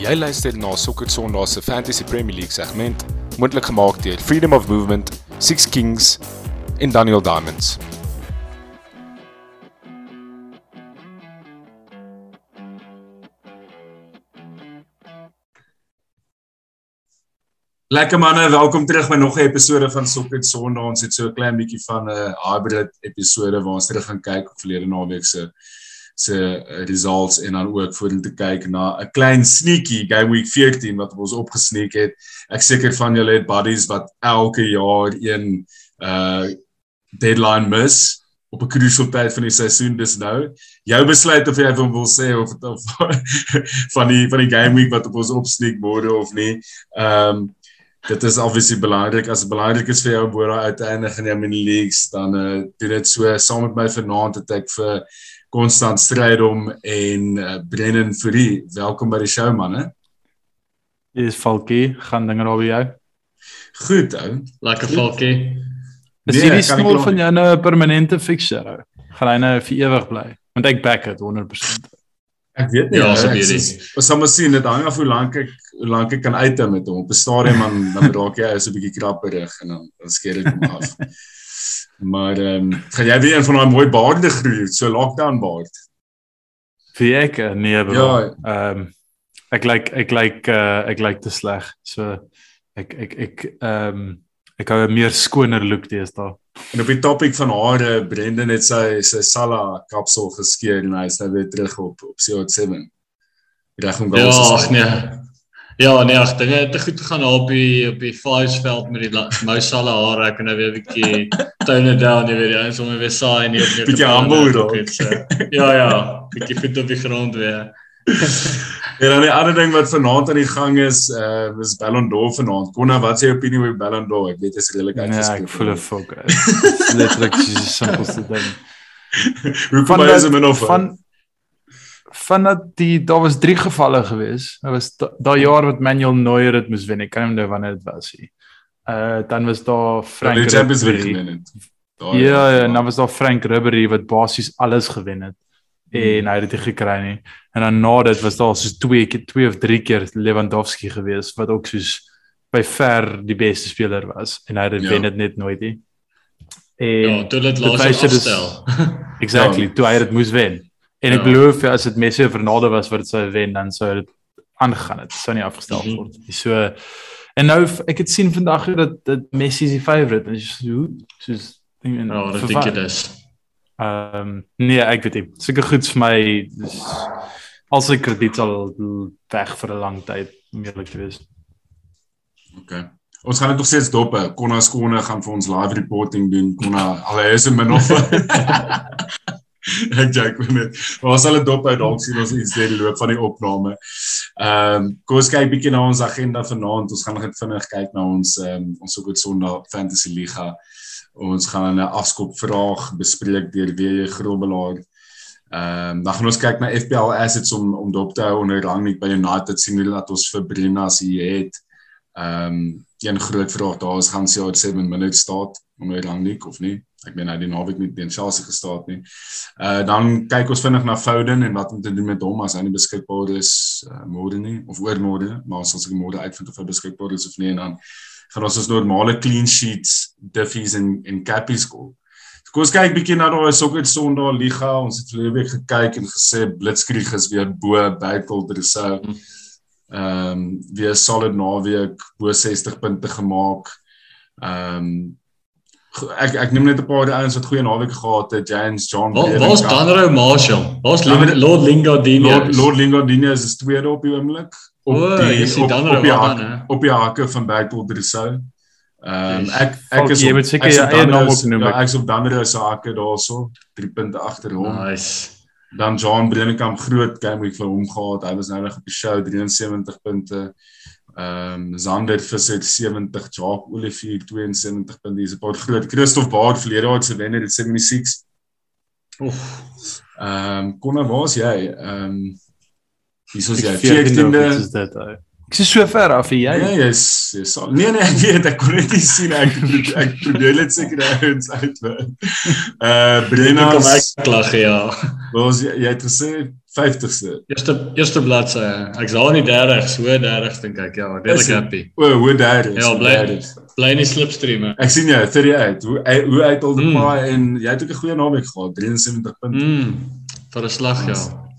Jy luister na Sokker Sondag se Fantasy Premier League segment, moontlik gemaak deur Freedom of Movement, Six Kings en Daniel Diamonds. Lekker manne, welkom terug by nog 'n episode van Sokker Sondag. Ons het so 'n klein bietjie van 'n hybrid episode waar ons terug gaan kyk op verlede naweek se se results en dan ook vorentoe kyk na 'n klein sneaky game week 14 wat ons opgesneek het. Ek seker van julle het buddies wat elke jaar een uh deadline mis op 'n crucial tyd van die seisoen dis nou. Jou besluit of jy wil sê of of van die van die game week wat op ons opsneek môre of nie. Um, dit is obviously belangrik as belangrik is vir jou om boere uiteindelik in die mini leagues dan uh, doen dit so saam met my vanaand het ek vir konstant stryd om en uh, Brennan Fourie welkom by die show manne Dis Falkie gaan dinge daar by jou Goed ou lekker Falkie Dis nee, die smol van jou 'n permanente fixture ou gaan hy nou vir ewig bly? Want ek back it 100% Ek weet nie ja, asseblief. Ons sal maar sien. Dit hang af hoe lank ek hoe lank ek kan uithou met hom. Op 'n stadium dan dan raak jy so 'n bietjie krapperig en dan dan skeer dit hom af. Maar ehm um, gaan jy weer een van daai mooi baarde groei, so lockdown baard? Vir ek nee, bro. Ja. Ehm um, ek lyk like, ek lyk like, uh, ek lyk like te sleg. So ek ek ek ehm um, ek hou 'n meer skoner look deesdae. En op die topik van hare, Brendan het sy sy Sala kapsel geskeur en hy is nou weer terug op op CO7. Reg om gous. Ja, ag nee. Ja, nee, ag, dinge het goed gegaan op die op die Firesveld met die Mo Sala hare. Ek kan nou weer 'n bietjie tone down, jy weet, ja, sommer weer saai en nie op nie. Bietjie aanbou daar. Ja, ja, bietjie voet op die grond weer. En dan die ander ding wat vanaand aan die gang is, uh is Ballon d'Or vanaand. Konna, wat is jou opinie oor Ballon d'Or? Ek weet dit is redelik uitgeskryf. Ja, ek voel 'n fok. Letterlik so simpel so ding. Hoe kom jy so min of van van dat die daar was drie gevalle gewees. Daar was daai jaar wat Manuel Neuer dit moes wen. Ek kan nie onthou wanneer dit was nie. Uh dan was daar Frank Ribery. Ja, ja, en dan was daar Frank Ribery wat basies alles gewen het en hy het dit gekry nie. En dan na dit was daar so twee keer twee of drie keer Lewandowski gewees wat ook soos by ver die beste speler was en hy het ja. wen dit net nooit nie. En ja, toe dit laas afstel. exactly, ja. toe hy dit moes wen. En ek ja. glo vir as dit Messi of Ronaldo was wat dit sou wen dan sou dit aangegaan het. Sou nie afgestel mm -hmm. word. So en nou ek het sien vandag dat dit Messi is die favourite en so soos ding en Ja, ek dink dit is. Ehm um, nee, ek weet nie. Seker goed vir my dis al sy krediet sal weg vir 'n lang tyd om eerlik te wees. OK. Ons gaan dit nog steeds dop. Konna skone gaan vir ons live reporting doen. Konna al is in min of ek kon net. Ons sal dit dop hou dalk sien ons iets deur die loop van die opname. Ehm um, kom ons kyk bietjie na ons agenda vanaand. Ons gaan net vinnig kyk na ons ehm um, ons so goed Sondag Fantasy Liga. Ons gaan 'n afskop vraag bespreek deur weer Grobbelaar. Ehm um, dan gaan ons kyk na FPL assets om om dop te hou onder Rangnick by United sien hulle dat ons vir Brinas hier het. Ehm um, een groot vraag daar is gaan sy oor 7 minute staat onder Rangnick of nie? Ek meen hy die naweek nie teen Chelsea gestaat nie. Uh dan kyk ons vinnig na Foden en wat om te doen met hom as hy nie beskikbaar is uh, môre nie of oor môre, maar as ons ek môre uitvind of hy beskikbaar is of nie en dan gaan ons ons normale clean sheets, diffies en en cappies kom. So kom ons kyk bietjie na daai Sokker Sondag liga. Ons het verlede week gekyk en gesê Blitzkrieg is weer bo Battle Dressel. Hmm. Ehm um, weer solid naweek bo 60 punte gemaak. Ehm um, ek ek neem net 'n paar ouens wat goeie naweek gehad het. James John. Waar's Danro Marshall? Waar's Lord Lingardino? Lord, Lord Lingardino is tweede op die oomblik op oh, die op, op, op, die hakke, op die hakke van Bergpool Dressel. Ehm um, ek ek is jy moet seker jou eie naam opnoem. Ja, ek is op Danro se hakke daarso, 3 punte agter hom. Nice. Dan John Brennekamp groot game week vir hom gehad. Hy was nou net op die show 73 punte. Ehm um, Zander Visser 70, Jacques Olivier 72 punte. Dis 'n paar groot. Christof Baard verlede jaar se wenner het 76. Oef. Ehm um, nou waar's jy? Ehm um, Wie sou jy 14de is dit ou. Ek is so ver af hier. Ja, jy's jy's al. Nee nee, ek weet ek kon nie sien ek probeer- ek probeer net seker ouens uitwin. Uh Brenna kom ek lag ja. was jy, jy het gesê 50ste. Eerste eerste bladsy. Ek's al in die 30s, so 30s dink ek. Ja, Is redelik happy. O, hoe daar is. Ja, hoe bly is. bly in die slipstream. hè. Ek sien jou 38. Hoe hy- hoe uit al die Mm. paai en jy het ook 'n goeie naweek gehad, 73 punte. Mm. Vir 'n slag ja.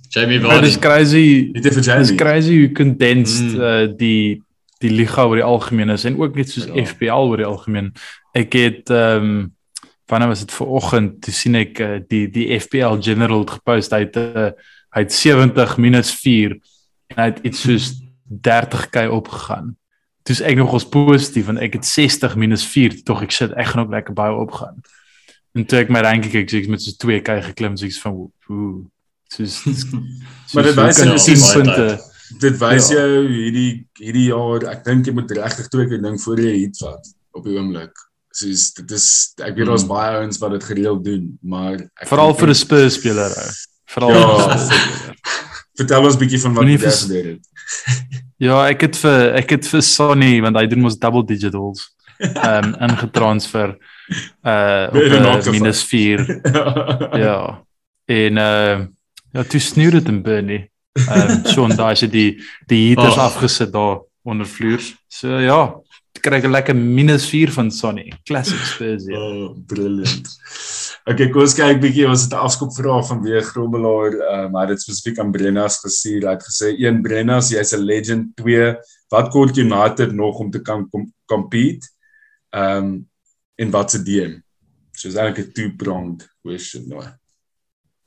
Jamie Ja, Vardy. crazy. Dit is vir Dis Jamie. crazy hoe condensed Mm. uh, die die liga oor die algemeen is en ook net soos Ja. FPL oor die algemeen. Ek het ehm um, wanneer was dit vanoggend toe sien ek uh, die die FPL general gepost hy het uh, hy het 70 minus 4 en hy het iets soos 30k opgegaan. Dis ek nog ons positief en ek het 60 minus 4 tog ek sit ek gaan ook lekker baie opgaan. En toe ek my ranking kyk, sê ek met so 2k geklim, sê ek van hoe soos Maar dit wys jy jy kan is 10 baie punte. Dit wys Ja. jou hierdie hierdie jaar, ek dink jy moet regtig twee keer ding voor jy hit vat op die oomblik. Soos dit is ek weet daar's Mm. baie ouens wat dit gereeld doen, maar Veral vir 'n Spurs speler ou. Veral Ja. speler. Vertel ons bietjie van wat jy vers- gebeur het. Ja, ek het vir ek het vir Sonny want hy doen mos double digitals. Ehm um, ingetransfer uh op minus 4. Ja. En uh ja, toe sneeu dit in Burnley. Ehm um, so en daai is dit die die heaters Oh. afgesit daar onder vloers. So ja, ek kry 'n lekker minus 4 van Sonny. Classic Spurs ja. Oh, brilliant. Okay, kom ons kyk bietjie, ons het 'n afskop vraag van weer Grobbelaar, uh, maar dit spesifiek aan Brennas gestuur. Hy het gesê: "Een Brennas, jy's 'n legend. Twee, wat kort United nog om te kan kom compete?" Ehm um, en wat se DM? So is eintlik 'n two-pronged question nou.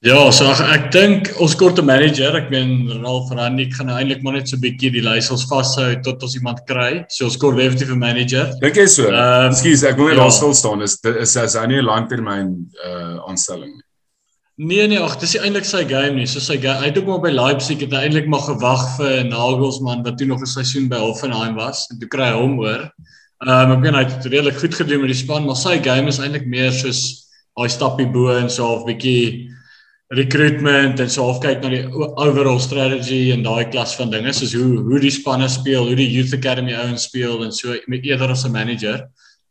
Ja, so ek, ek dink ons korte manager, ek meen Ralf Randik gaan nou eintlik maar net so 'n bietjie die leiersels vashou tot ons iemand kry. So ons kort definitief 'n manager. Dink jy so? Ehm, Ekskuus, ek wil net ja. daar stil staan. Is is is hy nie 'n langtermyn uh aanstelling nie? Nee nee, ag, dis nie eintlik sy game nie. So sy game, hy het ook maar by Leipzig het hy eintlik maar gewag vir Nagelsmann wat toe nog 'n seisoen by Hoffenheim was en toe kry hy hom oor. Ehm um, ek meen hy het redelik goed gedoen met die span, maar sy game is eintlik meer soos daai stappie bo en so half bietjie recruitment en so half kyk na die overall strategy en daai klas van dinge soos hoe hoe die spanne speel, hoe die youth academy ouens speel en so met eerder as 'n manager.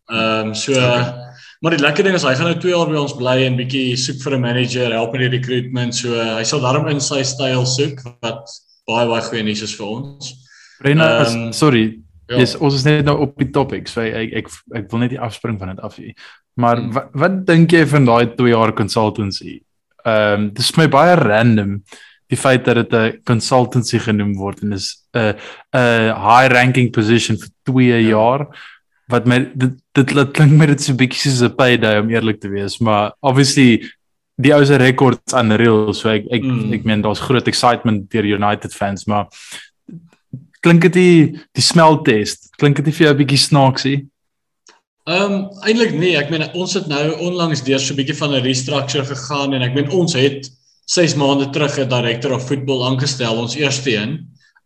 Ehm um, so Okay. Maar die lekker ding is hy gaan nou 2 jaar by ons bly en bietjie soek vir 'n manager, help met die recruitment. So hy sal daarom in sy styl soek wat baie baie goeie nuus is vir ons. Brenna, Ehm, sorry. Ja. Yes, ons is net nou op die topic. So ek ek ek wil net nie afspring van dit af nie. Maar Hmm. wat wat dink jy van daai 2 jaar consultancy? Ehm um, dis vir my baie random die feit dat dit 'n consultancy genoem word en is 'n 'n high ranking position vir 2 Ja. jaar wat my dit dit laat klink my dit so bietjie soos 'n payday om eerlik te wees, maar obviously die ou se rekords unreal so ek ek Mm. ek meen daar's groot excitement deur United fans, maar klink dit die die smeltest klink dit vir jou 'n bietjie snaaksie Ehm um, eintlik nee, ek meen ons het nou onlangs deur so 'n bietjie van 'n restructure gegaan en ek meen ons het 6 maande terug 'n director of football aangestel, ons eerste een.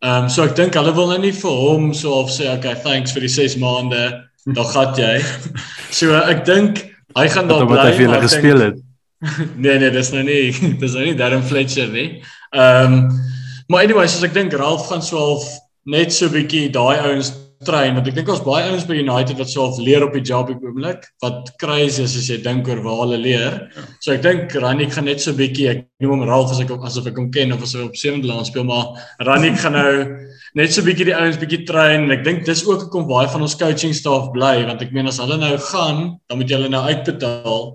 Ehm um, so ek dink hulle wil nou nie vir hom so of sê okay, thanks vir die 6 maande, dan gat jy. So ek dink hy gaan daar bly. wat hy vir dink- gespeel het nee nee, dis nou nie dis nou nie Darren Fletcher nie. Ehm um, maar anyways, as ek dink Ralph gaan so half net so 'n bietjie daai ouens train want ek dink ons baie ouens by United wat so half leer op die job op die oomblik wat crazy is as jy dink oor waar hulle leer. So ek dink Rannik gaan net so bietjie ek noem hom Ralph as ek asof ek hom ken of as hy op sewende laan speel maar Rannik gaan nou net so bietjie die ouens bietjie train. En ek dink dis ook hoekom baie van ons coaching staff bly want ek meen as hulle nou gaan dan moet jy hulle nou uitbetaal.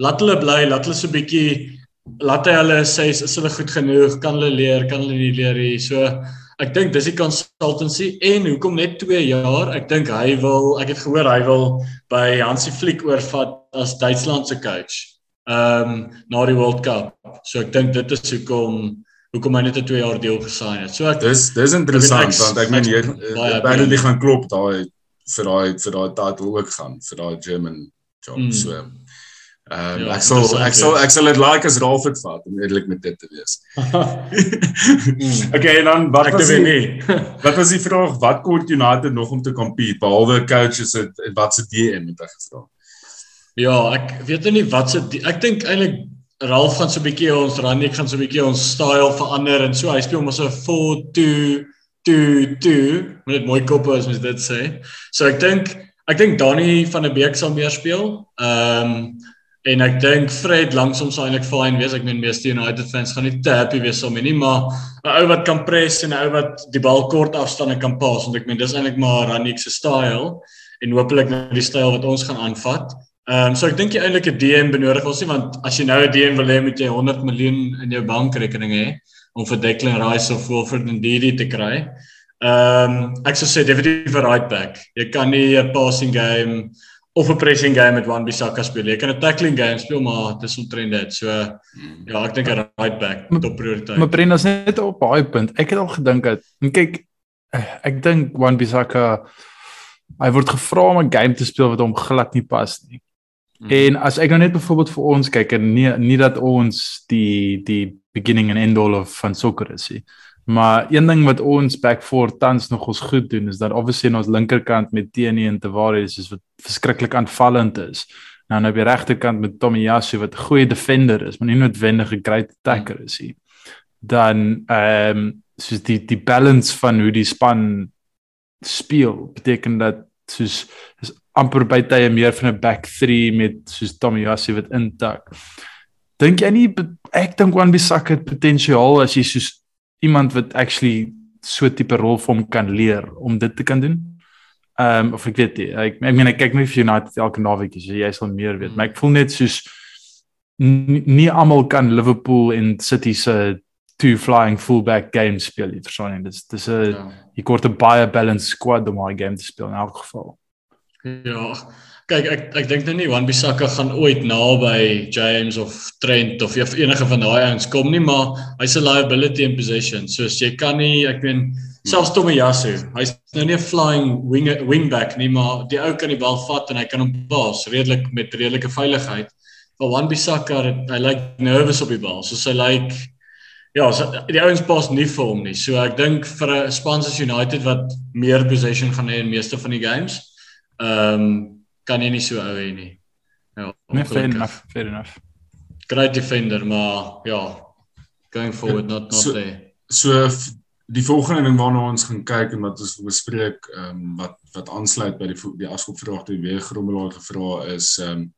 Laat hulle bly, laat hulle so bietjie laat hy hulle sê is, is hulle goed genoeg, kan hulle leer, kan hulle nie leer nie. So ek dink dis die consultancy en hoekom net 2 jaar? Ek dink hy wil, ek het gehoor hy wil by Hansie Flick oorvat as Duitsland se coach. Ehm um, na die World Cup. So ek dink dit is hoekom hoekom hy net 'n 2 jaar deal gesign het. So ek Dis dis interessant ek- want ek meen hier baie eh, die gaan klop daai vir daai vir daai title ook gaan vir daai German job Mm. so. Ehm Ja, ek sal ek sal ja. ek sal dit like as Ralph dit vat om eerlik met dit te wees. Mm. okay, en dan wat ek was weet die, nie. wat was die vraag wat kort United nog om te compete behalwe coaches het wat se DM het hy gevra. Ja, ek weet nou nie wat se ek dink eintlik Ralph gaan so 'n bietjie ons Randy gaan so 'n bietjie ons style verander en so hy speel mos so 4-2 2 2 met dit mooi kop as mens dit sê. So ek dink ek dink Danny van der Beek sal meer speel. Ehm um, en ek dink Fred langsoms sal eintlik fyn wees. Ek meen meeste United fans gaan nie te happy wees om nie, maar 'n ou wat kan press en 'n ou wat die bal kort afstande kan pas, want ek meen dis eintlik maar Ranick se style en hopelik nou die styl wat ons gaan aanvat. Ehm um, so ek dink jy eintlik 'n DM benodig ons nie want as jy nou 'n DM wil hê moet jy 100 miljoen in jou bankrekening hê om vir Declan Rice of Wilfred Ndidi te kry. Ehm um, ek sou sê definitief 'n right back. Jy kan nie 'n passing game of 'n pressing game met Wan Bissaka speel. Jy kan 'n tackling game speel, maar dis omtrent dit. So ja, ek dink 'n right back top prioriteit. Maar Brendan is net op daai punt. Ek het al gedink dat kyk ek dink Wan Bissaka hy word gevra om 'n game te speel wat hom glad nie pas nie. Mm. En as ek nou net byvoorbeeld vir ons kyk en nie nie dat ons die die beginning and end all of van sokker is nie. Maar een ding wat ons back four tans nog ons goed doen is dat obviously aan ons linkerkant met Teni en Tavares is wat verskriklik aanvallend is. Nou nou op die regterkant met Tomiyasu wat 'n goeie defender is, maar nie noodwendig 'n great attacker is nie. Dan ehm um, soos die die balance van hoe die span speel beteken dat soos is amper by tye meer van 'n back 3 met soos Tomiyasu wat intak. Dink jy nie ek dink Wan Bissaka het potensiaal as jy soos iemand wat actually so tipe rol vir hom kan leer om dit te kan doen. Ehm um, of ek weet nie, ek ek meen ek kyk nie vir United elke naweek so jy sal meer weet, maar ek voel net soos nie almal kan Liverpool en City se two flying fullback games speel nie, verstaan jy? Dis dis 'n ja. jy kort 'n baie balanced squad om daai game te speel in elk geval. Ja. Kyk, ek ek dink nou nie Wan Bissaka gaan ooit naby James of Trent of enige van daai ouens kom nie, maar hy's 'n liability in possession. So jy kan nie, ek meen selfs Tomiyasu, hy's nou nie 'n flying wing wingback nie, maar die ou kan die bal vat en hy kan hom pas redelik met redelike veiligheid. Maar Wan Bissaka, hy lyk like nervous op die bal. So hy lyk like, ja, so die ouens pas nie vir hom nie. So ek dink vir 'n span soos United wat meer possession gaan hê in meeste van die games, ehm um, kan jy nie so ou hê nie. Ja, nee, fair enough, fair enough. Great defender, maar ja, going forward not not so, there. So die volgende ding waarna ons gaan kyk en wat ons bespreek, ehm um, wat wat aansluit by die die afskopvraag wat weer Grommelaar gevra is ehm um,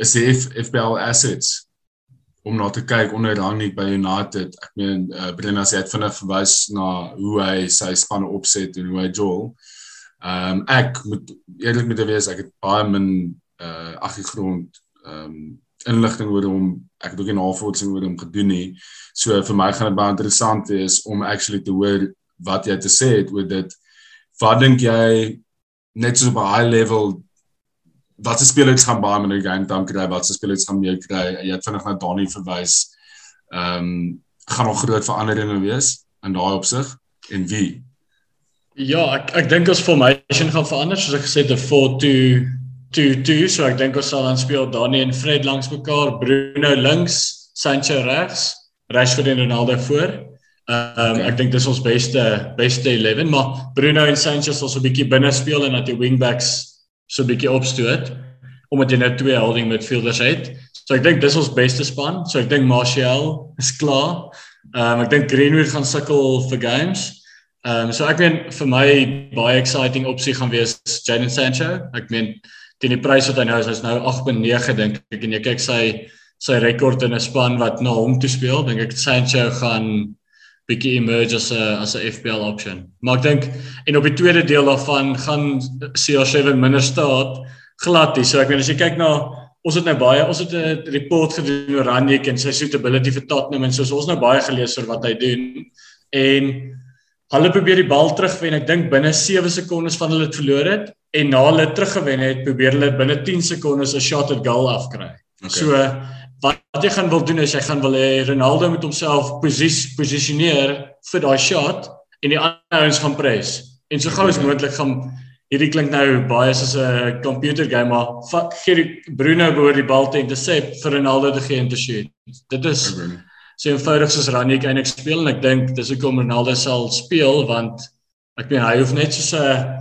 is die F, FBL assets om na te kyk onder Rangnick by United. Ek meen uh, Brenna sê het vinnig verwys na hoe hy sy span opset en hoe hy Joel. Ehm um, ek moet eerlik moet wees ek het baie min uh agtergrond ehm um, inligting oor hom. Ek het ook nie navorsing oor hom gedoen nie. So vir my gaan dit baie interessant wees om actually te hoor wat jy te sê het oor dit. Wat dink jy net so op 'n high level wat se spelers gaan baie met die game dan kry wat se spelers gaan meer kry? Jy het vinnig na Donnie verwys. Ehm um, gaan nog groot veranderinge wees in daai opsig en wie? Ja, ek ek dink ons formation gaan verander soos ek gesê het 'n 4-2-2-2, so ek dink ons sal dan speel Dani en Fred langs mekaar, Bruno links, Sancho regs, Rashford en Ronaldo voor. Ehm um, okay. ek dink dis ons beste beste 11, maar Bruno en Sancho sal so 'n bietjie binne speel en dat die wingbacks so 'n bietjie opstoot omdat jy nou twee holding midfielders het. So ek dink dis ons beste span. So ek dink Martial is klaar. Ehm um, ek dink Greenwood gaan sukkel vir games. Ehm um, so ek meen vir my baie exciting opsie gaan wees Jadon Sancho. Ek meen teen die prys wat hy nou is, hy's nou 8.9 dink ek en jy kyk sy sy rekord in 'n span wat na hom toe speel, dink ek Sancho gaan bietjie emerge as 'n as 'n FPL option. Maar ek dink en op die tweede deel daarvan gaan CR7 minder staat glad hier. So ek meen as jy kyk na ons het nou baie ons het 'n report gedoen oor Ranick en sy suitability vir Tottenham en soos ons nou baie gelees oor wat hy doen en Hulle probeer die bal terugwen. Ek dink binne 7 sekondes van hulle het verloor het en na hulle teruggewen het, probeer hulle binne 10 sekondes 'n shot at goal afkry. Okay. So wat jy gaan wil doen is jy gaan wil hê Ronaldo moet homself posis posisioneer vir daai shot en die ander ouens gaan press. En so gou as moontlik gaan hierdie klink nou baie soos 'n computer game maar gee die Bruno behoort die bal te intercept vir Ronaldo te gee en te shoot. Dit is okay so eenvoudig soos Ranick eintlik speel en ek dink dis hoekom Ronaldo sal speel want ek meen hy hoef net so 'n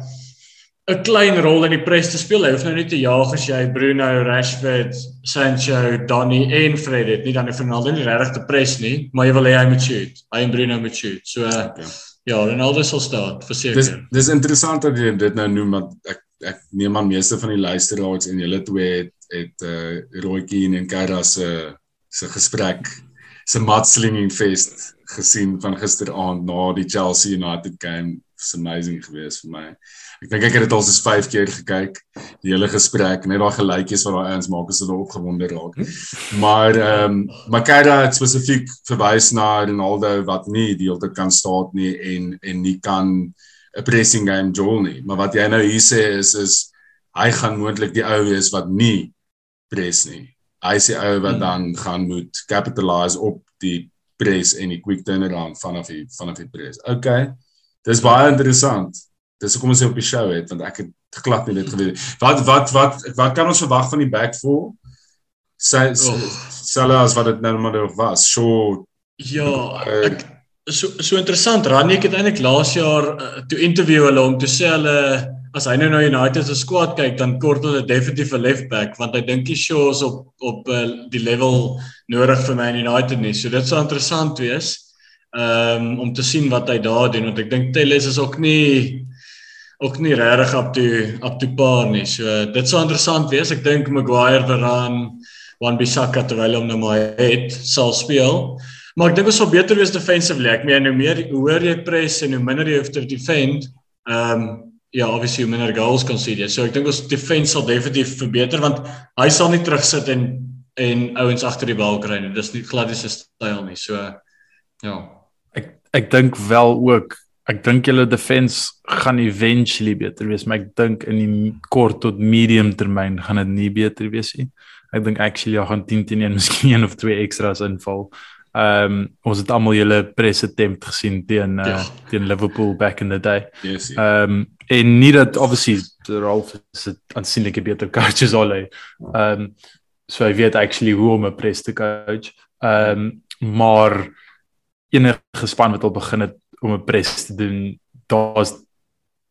'n klein rol in die pres te speel. Hy hoef nou nie te jaag as jy Bruno, Rashford, Sancho, Donny en Fred het nie dan die Ronaldo nie regtig te pres nie, maar jy wil hê hy moet shoot. Hy en Bruno moet shoot. So okay. ja, Ronaldo sal staan, verseker. Dis dis interessant dat jy dit nou noem want ek ek neem aan meeste van die luisteraars en julle twee het het uh Roetjie en Kara se se gesprek se mudslinging fest gesien van gisteraand na die Chelsea United game. It's amazing geweest vir my. Ek dink ek het dit al soos 5 keer gekyk, die hele gesprek, net daai geluitjies wat daai ouens maak as hulle opgewonde raak. Maar ehm um, Makeda het spesifiek verwys na Ronaldo wat nie die hele tyd kan staan nie en en nie kan 'n pressing game jol nie. Maar wat jy nou hier sê is is hy gaan moontlik die ou wees wat nie press nie. Hy sê ou wat hmm. dan gaan moet capitalize op die press en die quick turnaround vanaf die vanaf die press. Okay. Dis baie interessant dis hoekom ons op die show het want ek het glad nie dit geweet wat wat wat wat kan ons verwag van die back four sy sal as wat dit nou maar was so ja ek so so interessant Rani ek het eintlik laas jaar uh, toe interview hulle om te sê hulle as hy nou na United se squad kyk dan kort hulle definitief 'n left back want hy dink hy sure is op op uh, die level nodig vir Man United nie so dit sou interessant wees um, om te sien wat hy daar doen want ek dink Telles is ook nie ook nie regtig op toe op toe paar nie. So dit sou interessant wees. Ek dink Maguire Varane, Wan Bissaka terwyl hom nou maar het sal speel. Maar ek dink dit sou beter wees defensively. Ek meen hoe meer hoe hoër jy press en hoe minder jy hoef te defend, ehm um, ja, obviously hoe minder goals kan sien jy. So ek dink ons defense sal definitief verbeter want hy sal nie terugsit en en ouens agter die bal kry nie. Dis nie glad is sy styl nie. So ja. Ek ek dink wel ook ek dink julle defense gaan eventually beter wees, maar ek dink in die kort tot medium termyn gaan dit nie beter wees nie. Ek dink actually ja gaan 10 teen 1 miskien een of twee extras inval. Ehm um, ons het almal julle press attempt gesien teen uh, ja. teen Liverpool back in the day. Ehm yes, um, en nie dat obviously Rolf is 'n aansienlike beter coach as Ole. Ehm um, so hy weet actually hoe om 'n press te coach. Ehm um, maar enige span wat al begin het om 'n press te doen. Daar's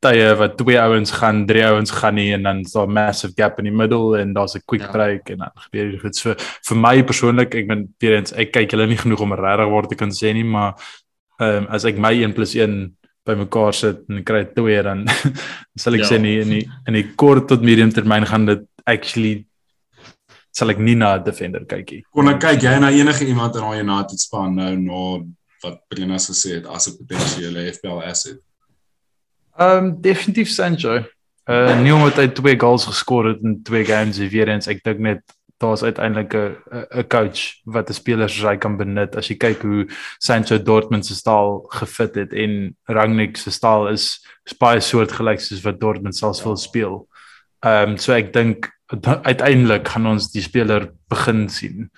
tye wat twee ouens gaan, drie ouens gaan nie en dan is daar 'n massive gap in die middel en daar's 'n quick ja. break en dan gebeur dit vir vir my persoonlik, ek ben weer eens ek kyk hulle nie genoeg om regtig word te kan sê nie, maar ehm um, as ek my 1 + 1 bymekaar sit en kry twee dan sal ek ja. sê nie in die in die kort tot medium termyn gaan dit actually sal ek nie na 'n defender kykie. Kon ek kyk jy na enige iemand in daai United span nou na wat Brenas gesê het as 'n potensiële FPL asset? Ehm um, definitief Sancho. Uh nie omdat hy twee goals geskor het in twee games weer eens. Ek dink net daar's uiteindelik 'n 'n coach wat 'n speler soos hy kan benut. As jy kyk hoe Sancho Dortmund se styl gefit het en Rangnick se styl is baie soortgelyk soos wat Dortmund selfs wil speel. Ehm um, so ek dink uiteindelik gaan ons die speler begin sien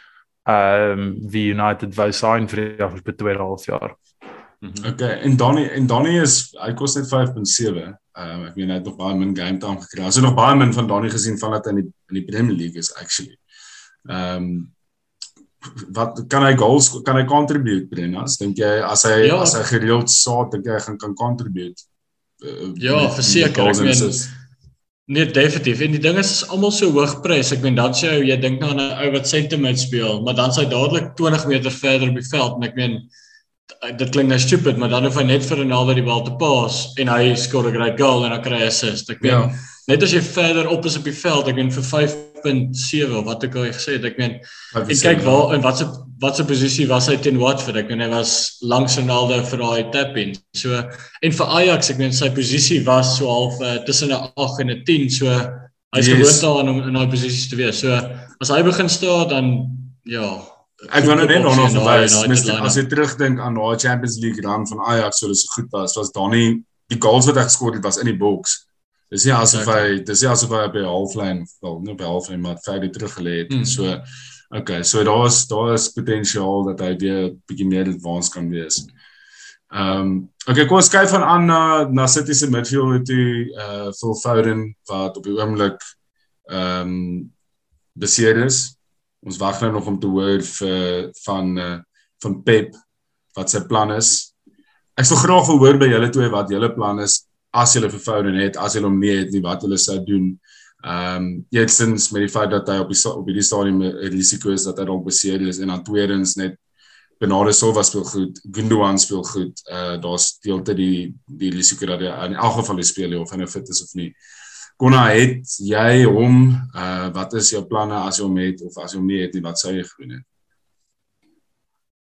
ehm um, wie United wou sign vir die afgelope 2.5 jaar. Mm -hmm. Okay, en Donny en Donny is hy kos net 5.7. Ehm um, ek meen hy het nog baie min game time gekry. Ons het nog baie min van Donny gesien van dat hy in die in die Premier League is actually. Ehm um, wat kan hy goals kan hy contribute Brennas dink jy as hy ja, as hy gereeld saad dink jy gaan kan contribute uh, ja verseker ek meen Nee, definitief. En die ding is is almal so hoog prys. Ek meen dan sê jy jy dink nou aan 'n ou wat sentiment speel, maar dan sy dadelik 20 meter verder op die veld en ek meen dit klink nou stupid, maar dan hoef hy net vir Ronaldo die bal te pas en hy skoor 'n great goal en dan kry hy assist. Ek meen ja. net as jy verder op is op die veld, ek meen vir 5.7 of wat ek al gesê het, ek meen en kyk waar en wat se wat se posisie was hy teen Watford? Ek meen hy was langs Ronaldo vir daai tap in. So en vir Ajax, ek meen sy posisie was so half uh, tussen 'n 8 en 'n 10. So hy's yes. gewoond daaraan om in daai posisies te wees. So as hy begin staan dan ja, ek wou nou net nog verwys, as jy terugdink aan daai Champions League run van Ajax, so dis goed was, was daar nie die goals wat hy geskor het was in die boks. Dis nie asof hy dis nie asof hy by halflyn, wel, nie by halflyn maar verder terug gelê het. Mm. So Okay, so daar is daar is potensiaal dat hy weer bietjie meer advanced kan wees. Ehm um, okay, kom ons kyk van aan na na City se midfield toe uh Phil Foden wat op die oomblik ehm um, beseer is. Ons wag nou nog om te hoor vir van uh van Pep wat sy plan is. Ek sou graag wil hoor by julle twee wat julle plan is as hulle vir Foden het, as hulle hom nie het nie, wat hulle sou doen. Ehm um, eerstens met die feit dat hy op die op die stadium 'n risiko is dat hy dalk beseer is en dan tweedens net Bernardo Silva speel goed, Gundogan speel goed. Uh daar's deelte die die risiko dat hy in elk geval die speel of hy nou fit is of nie. Konna het jy hom uh wat is jou planne as jy hom het of as jy hom nie het nie, wat sou jy gedoen het?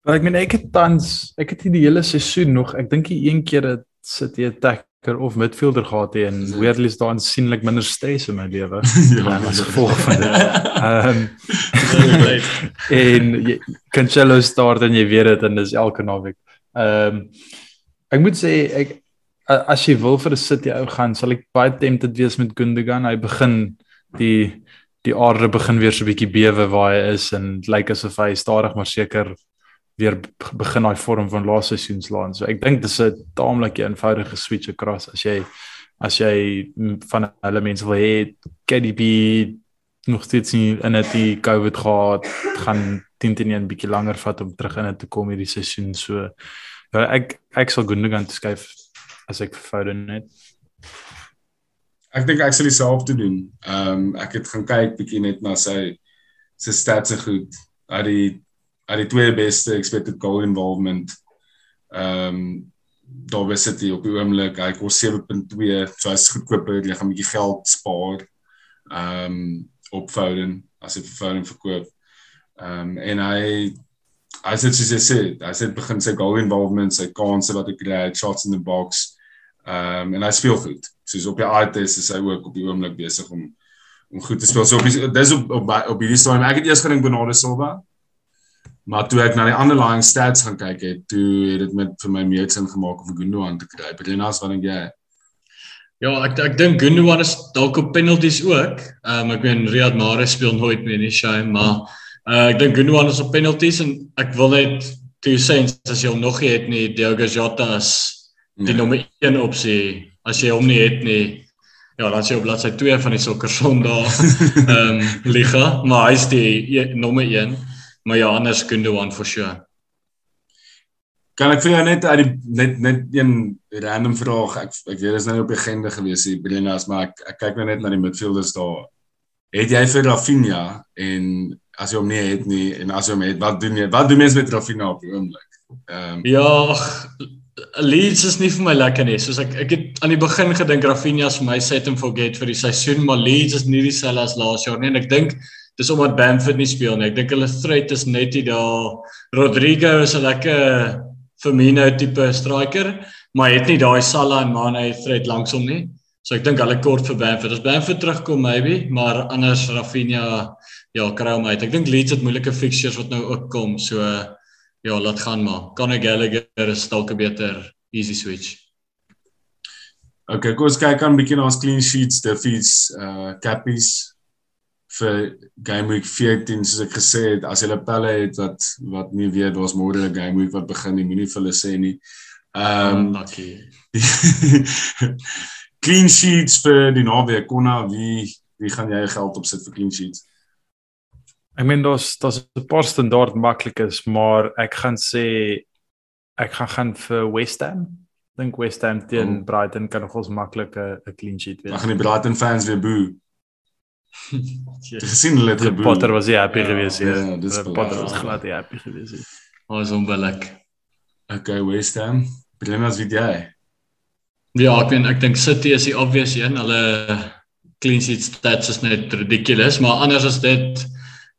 Maar ek meen ek het tans ek het die hele seisoen nog, ek dink die een keer het sit jy attack of midfielder gehad het en weirdly is daar aansienlik minder stres in my lewe. ja, as gevolg van dit. Ehm en Cancelo start en jy weet dit en dis elke naweek. Ehm um, ek moet sê ek as jy wil vir 'n City ou gaan, sal ek baie tempted wees met Gundogan. Hy begin die die aarde begin weer so 'n bietjie bewe waar hy is en lyk like asof hy stadig maar seker weer begin daai vorm van laaste seisoen slaan. So ek dink dis 'n taamlik eenvoudige switch across as jy as jy van hulle mense wil hê KDB nog steeds nie in dit die COVID gehad gaan teen teen 'n bietjie langer vat om terug in dit te kom hierdie seisoen. So ja, ek ek sal Gundogan skuif as ek Foden net. Ek dink ek sal dieselfde doen. Ehm um, ek het gaan kyk bietjie net na sy sy stats se goed. Hy die uit die twee beste expected goal involvement. Ehm um, daar was dit op die oomblik, hy kos 7.2, so hy's goedkoper, jy gaan 'n bietjie geld spaar. Ehm um, op Foden as jy vir Foden verkoop. Ehm um, en hy as dit soos jy sê, as dit begin sy goal involvement, sy kansse wat hy kry, shots in the box. Ehm um, en hy speel goed. Soos op die ITS is hy ook op die oomblik besig om om goed te speel. So op dis op op, op hierdie stadium. Ek het eers gedink Bernardo Silva, Maar toe ek na die underlying stats gaan kyk het, toe het dit met vir my meer sin gemaak om Gundogan te kry. Brenas, wat dink jy? Ja, ek ek dink Gundogan is dalk op penalties ook. Ehm um, ek weet Riyad Mahrez speel nooit meer nie, shame, maar uh, ek dink Gundogan is op penalties en ek wil net toe sê as jy hom nog nie het nie, Diogo Jota is die ja. nommer 1 opsie. As jy hom nie het nie, ja, dan sê jy op bladsy 2 van die sokker Sondag ehm um, liga, maar hy's die e, nommer 1. Maar ja, anders Gundogan for sure. Kan ek vir jou net uit die net net een random vraag. Ek ek weet dit is nou op die agenda gewees hier Brenas, maar ek ek kyk nou net na die midfielders daar. Het jy vir Rafinha en as jy hom nie het nie en as jy hom het, wat doen jy? Wat doen mens met Rafinha op die oomblik? Ehm um, Ja, Leeds is nie vir my lekker nie. Soos ek ek het aan die begin gedink Rafinha is vir my set and forget vir die seisoen, maar Leeds is nie dieselfde as laas jaar nie en ek dink dis omdat Bamford nie speel nie. Ek dink hulle threat is net hier daar. Rodrigo is 'n lekker Firmino tipe striker, maar het nie daai Salah en Mane threat langs hom nie. So ek dink hulle kort vir Bamford. As Bamford terugkom maybe, maar anders Rafinha ja, kry hom uit. Ek dink Leeds het moeilike fixtures wat nou ook kom. So ja, laat gaan maar. Conor Gallagher is dalk 'n beter easy switch. Okay, kom ons kyk aan 'n bietjie na ons clean sheets, defeats, uh cappies vir game week 14 soos ek gesê het as hulle pelle het wat wat nie weet daar's môre 'n game week wat begin nie moenie vir hulle sê nie. Ehm um, lucky. clean sheets vir die naweek konna wie wie gaan jy geld opsit vir clean sheets? Ek meen daar's daar's 'n paar standaard maklikes maar ek gaan sê ek gaan gaan vir West Ham. Dink West Ham teen oh. Brighton kan nog ons maklike 'n clean sheet wees. Ag nee Brighton fans weer boe. Gesien hulle het geboel. Potter was ja happy geweest ja. ja dis Potter was glad ja happy geweest. Was onbillik. Okay, West Ham. Brenas wie jy? Ja, ek weet ek dink City is die obvious een. Hulle clean sheet stats is net ridiculous, maar anders as dit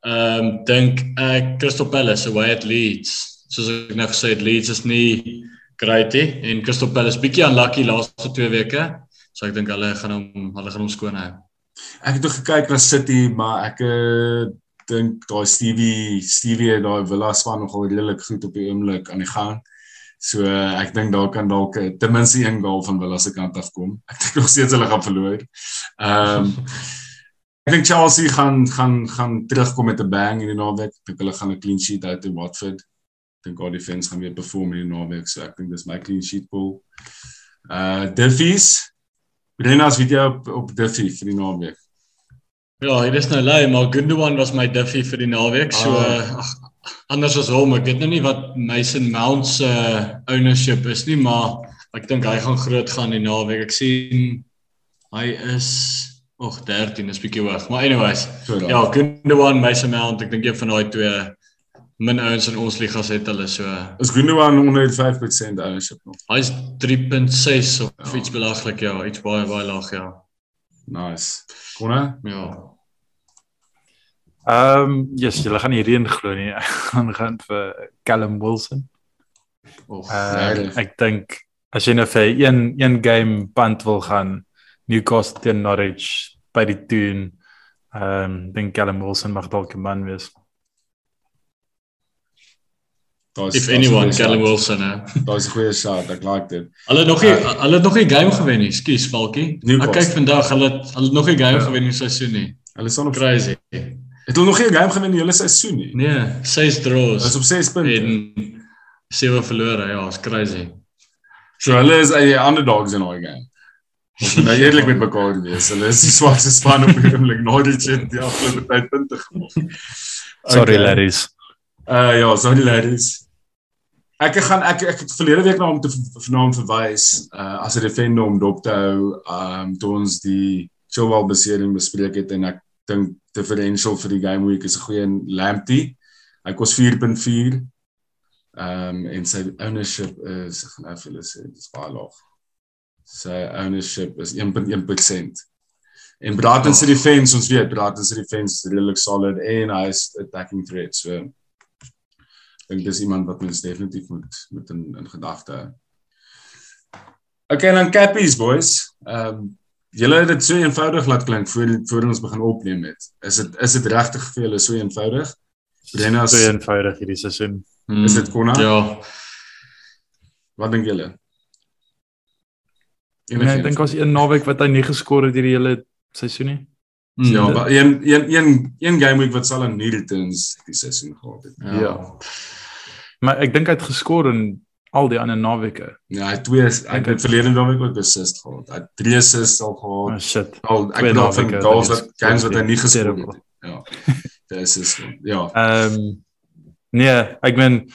ehm um, dink ek Crystal Palace away at Leeds. Soos ek nou gesê het, Leeds is nie great nie en Crystal Palace bietjie unlucky laaste twee weke. So ek dink hulle gaan hom hulle gaan hom skoon hou. Ek het ook gekyk na City, maar ek uh, dink daai Stevie Stevie daai Villa span nogal redelik goed op die oomblik aan die gang. So uh, ek dink daar kan dalk uh, ten minste een goal van Villa se kant af kom. Ek dink nog steeds hulle gaan verloor. Ehm um, ek dink Chelsea gaan gaan gaan terugkom met 'n bang in die naweek. Ek dink hulle gaan 'n clean sheet uit in Watford. Ek dink al die fans gaan weer perform in die naweek, so ek dink dis my clean sheet pool. Uh Diffies Renas weet jy op op Duffy vir die naweek. Ja, dit is nou lei, maar Gundogan was my Duffy vir die naweek. So ah. ag anders as hom, ek weet nou nie wat Mason Mount se uh, ownership is nie, maar ek dink hy gaan groot gaan die naweek. Ek sien hy is og 13 is bietjie hoog. Maar anyways, So ja, Gundogan, Mason Mount, ek dink een van daai twee min ouens in ons ligas het hulle so. Is Gundogan onder 5% ownership nog. Hy's 3.6 of Ja. iets belaglik ja, iets baie baie laag ja. Nice. Konne? Ja. Ehm, um, yes, julle gaan hierheen glo nie. Gaan gaan vir Callum Wilson. Och, Uh, nee. ek dink as jy nou vir een een game punt wil gaan Newcastle teen Norwich by die doen, ehm um, dink Callum Wilson mag dalk 'n man wees. Daar's if anyone, Callum. Wilson hè. Daar's 'n goeie shot. Ek like dit. Hulle het nog nie Uh, hulle het nog nie game gewen nie. Skus, Falkie. Ek kyk vandag hulle het, hulle het nog nie game Ja. gewen in die seisoen nie. Hulle staan op Crazy. Het hulle nog geen game gewen in die hele seisoen nie. Nee, 6 draws. Hulle is op 6 punte. en 7 verlore. Ja, is crazy. So hulle is die underdogs in daai game. Ons moet nou eerlik met mekaar wees. Hulle is die swakste span op die oomblik. Norwich het die afgelope tyd punte gemaak. Sorry Okay. ladies. Uh ja, sorry ladies. Ek gaan ek ek het verlede week na hom te vernaam verwys uh as 'n defender om dop te hou um toe ons die Chilwell besering bespreek het en ek dink differential vir die game week is 'n goeie Lamptey. Hy kos 4.4. Um en sy ownership is ek gaan nou vir julle sê dis baie laag. Sy ownership is 1.1%. En Braten se defense, ons weet Braten se defense is redelik solid en hy is attacking threat. So dink dis iemand wat mens definitief moet moet in in gedagte hou. Okay, dan cappies boys. Ehm um, julle het dit so eenvoudig laat klink voor voor ons begin opneem het. Is dit is dit regtig vir julle so eenvoudig? Brennas, So eenvoudig hierdie seisoen. Hmm. Is dit Konna? Ja. wat dink julle? Nee, ek dink as een naweek wat hy nie geskor het hierdie hele seisoen nie. Ja, maar een een een een game week wat sal aan nie returns die seisoen gehad het. ja. Ja. Maar ek dink hy het geskor in al die ander naweke. Ja, hy het twee hy het verlede naweek ook assist gehad. Hy het drie assists al Oh gehad. shit. Al ek Twee bedoel van goals wat is games wat hy nie terrible. het. Ja. Dis is ja. Ehm um, nee, ek meen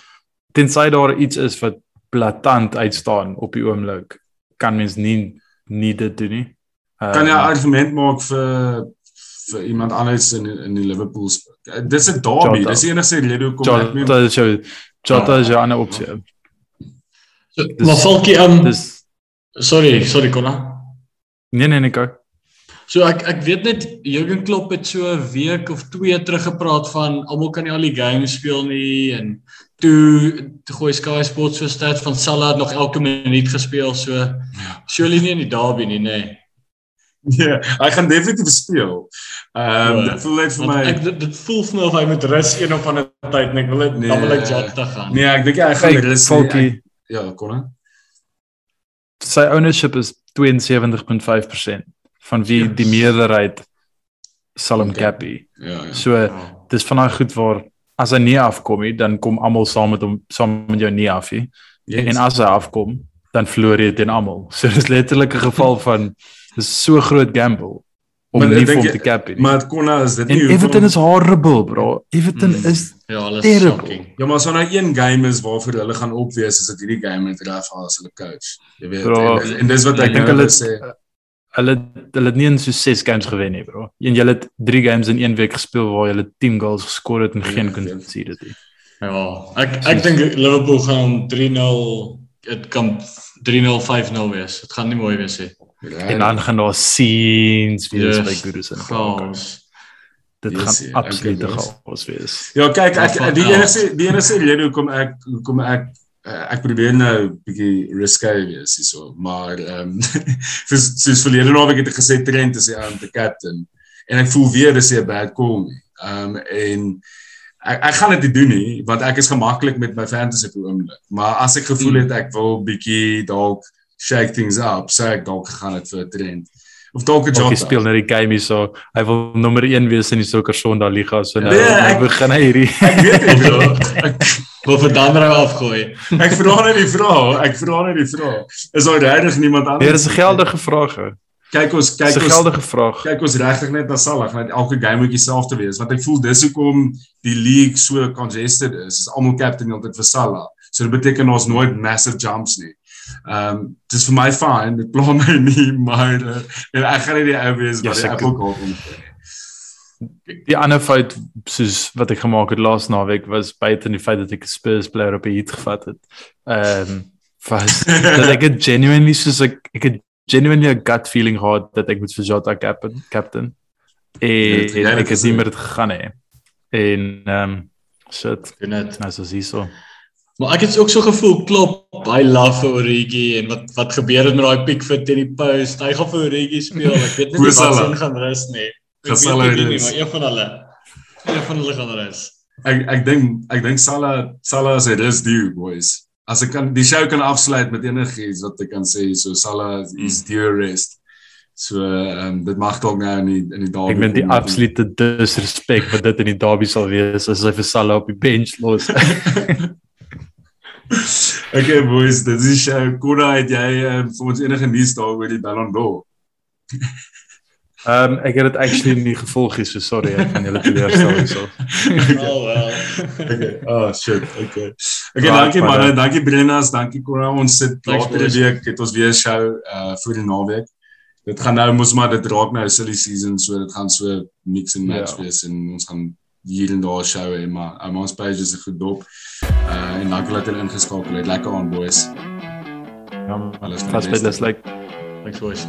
tensy daar iets is wat blaatant uitstaan op die oomblik, kan mens nie nie dit doen nie. Um, kan jy 'n argument maak vir vir iemand anders in in die Liverpool dis 'n derby Jota. dis die enigste rede hoekom ek nie Jota is jou Jota is jou ander opsie. So, maar Falkie, um, Dis sorry, sorry Konna. nee nee nee, kyk. So ek ek weet net Jurgen Klopp het so 'n week of 2 terug gepraat van almal kan nie al die games speel nie en toe toe gooi Sky Sports so stats van Salah nog elke minuut gespeel so surely nie in die derby nie nê. Nee. Nee hy gaan definitief speel ehm um, Ja. dit voel net vir my ek dit, dit voel vir my of hy moet rus een of ander tyd en ek wil dit Nee. dan wil ek Jota gaan. nee ek dink hy gaan Kyk, rus nie. Ek- ja kon sy ownership is 72.5% van wie Ja. die meerderheid sal hom Okay. cappy. ja ja So Ja. dis van daai goed waar as hy nie afkom nie, dan kom almal saam met hom saam met jou nie af nie. Yes. En as hy afkom, dan verloor jy teen almal. So dis letterlik 'n geval van dis so groot gamble om Maar nie vir hom te cap nie. maar kon is dit nie en Everton is horrible, bro. Everton Mm. is Ja, hulle is Terrible. shocking. Ja, maar as daar nou een game is waarvoor hulle gaan opwees is dit hierdie game met Rafa as hulle coach. Jy weet. Bro, en, en dis wat ek ek dink nou hulle sê. hulle hulle het nie in so 6 games gewen nie, bro. En julle het 3 games in een week gespeel waar julle 10 goals geskor het en Ja, geen ja. conceded nie. Ja, ek ek dink Liverpool gaan om 3-0 dit kan 3-0 5-0 wees. Dit gaan nie mooi wees nie. En dan gaan daar scenes wees Yes. by Goodison. Chaos. Dit Yes, gaan ja, absolute okay, chaos wees. Ja, kyk, ek Ja, die enigste die enigste rede hoekom ek hoekom ek eh, ek probeer nou bietjie risky wees hierso, maar ehm um, soos soos verlede naweek het ek gesê Trent is die ou te captain en ek voel weer dis 'n bad call nie. Ehm um, en ek ek gaan dit nie doen nie want ek is gemaklik met my fantasy die oomblik. Maar as ek gevoel Hmm. het ek wil bietjie dalk shake things up, sê ek dalk gaan dit vir Trent. Of dalk 'n Ook hy speel net die game hier so. Hy wil nommer 1 wees in die Sokker Sondag liga so nou, Nee, ek- begin hy hierdie Ek weet nie bro. Ek Wil vir Danrou afgooi. Ek vra net die vraag, ek vra net die vraag. Is daar regtig niemand anders? Nee, dis 'n geldige vraag. Kyk ons kyk 'n ons geldige vraag. kyk ons regtig net na Salah, net elke game moet dieselfde wees want ek voel dis hoekom die league so congested is. Is almal captain altyd vir Salah. So dit beteken ons nooit massive jumps nie. Ehm um, dis vir my fine, dit pla my nie, maar uh, ek gaan nie die ou wees wat die Apple kaart om. Die ander fout soos wat ek gemaak het laas naweek was buite in die feit dat ek 'n Spurs player op die heat gevat het. Ehm um, was dat ek het genuinely soos ek ek het genuinely 'n gut feeling gehad dat ek moet vir Jota captain captain. En ja, ek het nie meer dit gegaan hè. En ehm um, shit. Net nou so so. Maar ek het ook so gevoel klop hy love vir Origi en wat wat gebeur het met daai Pickford teen die post. Hy gaan vir Origi speel. Ek weet nie wat sin gaan rus nie. Salah nie, maar een van hulle. Een van hulle gaan rus. Ek ek dink ek dink Salah Salah sê dis due boys. As ek kan die show kan afsluit met enigiets wat ek kan sê so Salah is hmm. due rest. So ehm um, dit mag dalk nou in die in die derby. Ek vind die absolute disrespek wat dit in die derby sal wees as hy vir Salah op die bench los. okay boys, dit is show. Kora het jy um, vir ons enige nuus daar oor die Ballon d'Or? Ehm um, ek het dit actually nie gevolg nie, so sorry ek kan julle teleurstel hierso. Oh well. okay. Oh shit. Okay. Okay, right, dankie man, dankie Brennas, dankie Cora. Ons sit later die week het ons weer show uh vir die naweek. Dit gaan nou mos maar dit raak nou silly season, so dit gaan so mix and match yeah. wees en ons gaan hier en daar show en maar um, ons page is goed dop. Uh en dankie dat julle ingeskakel het. Lekker aan boys. Ja, alles. Fast fitness like. Thanks boys.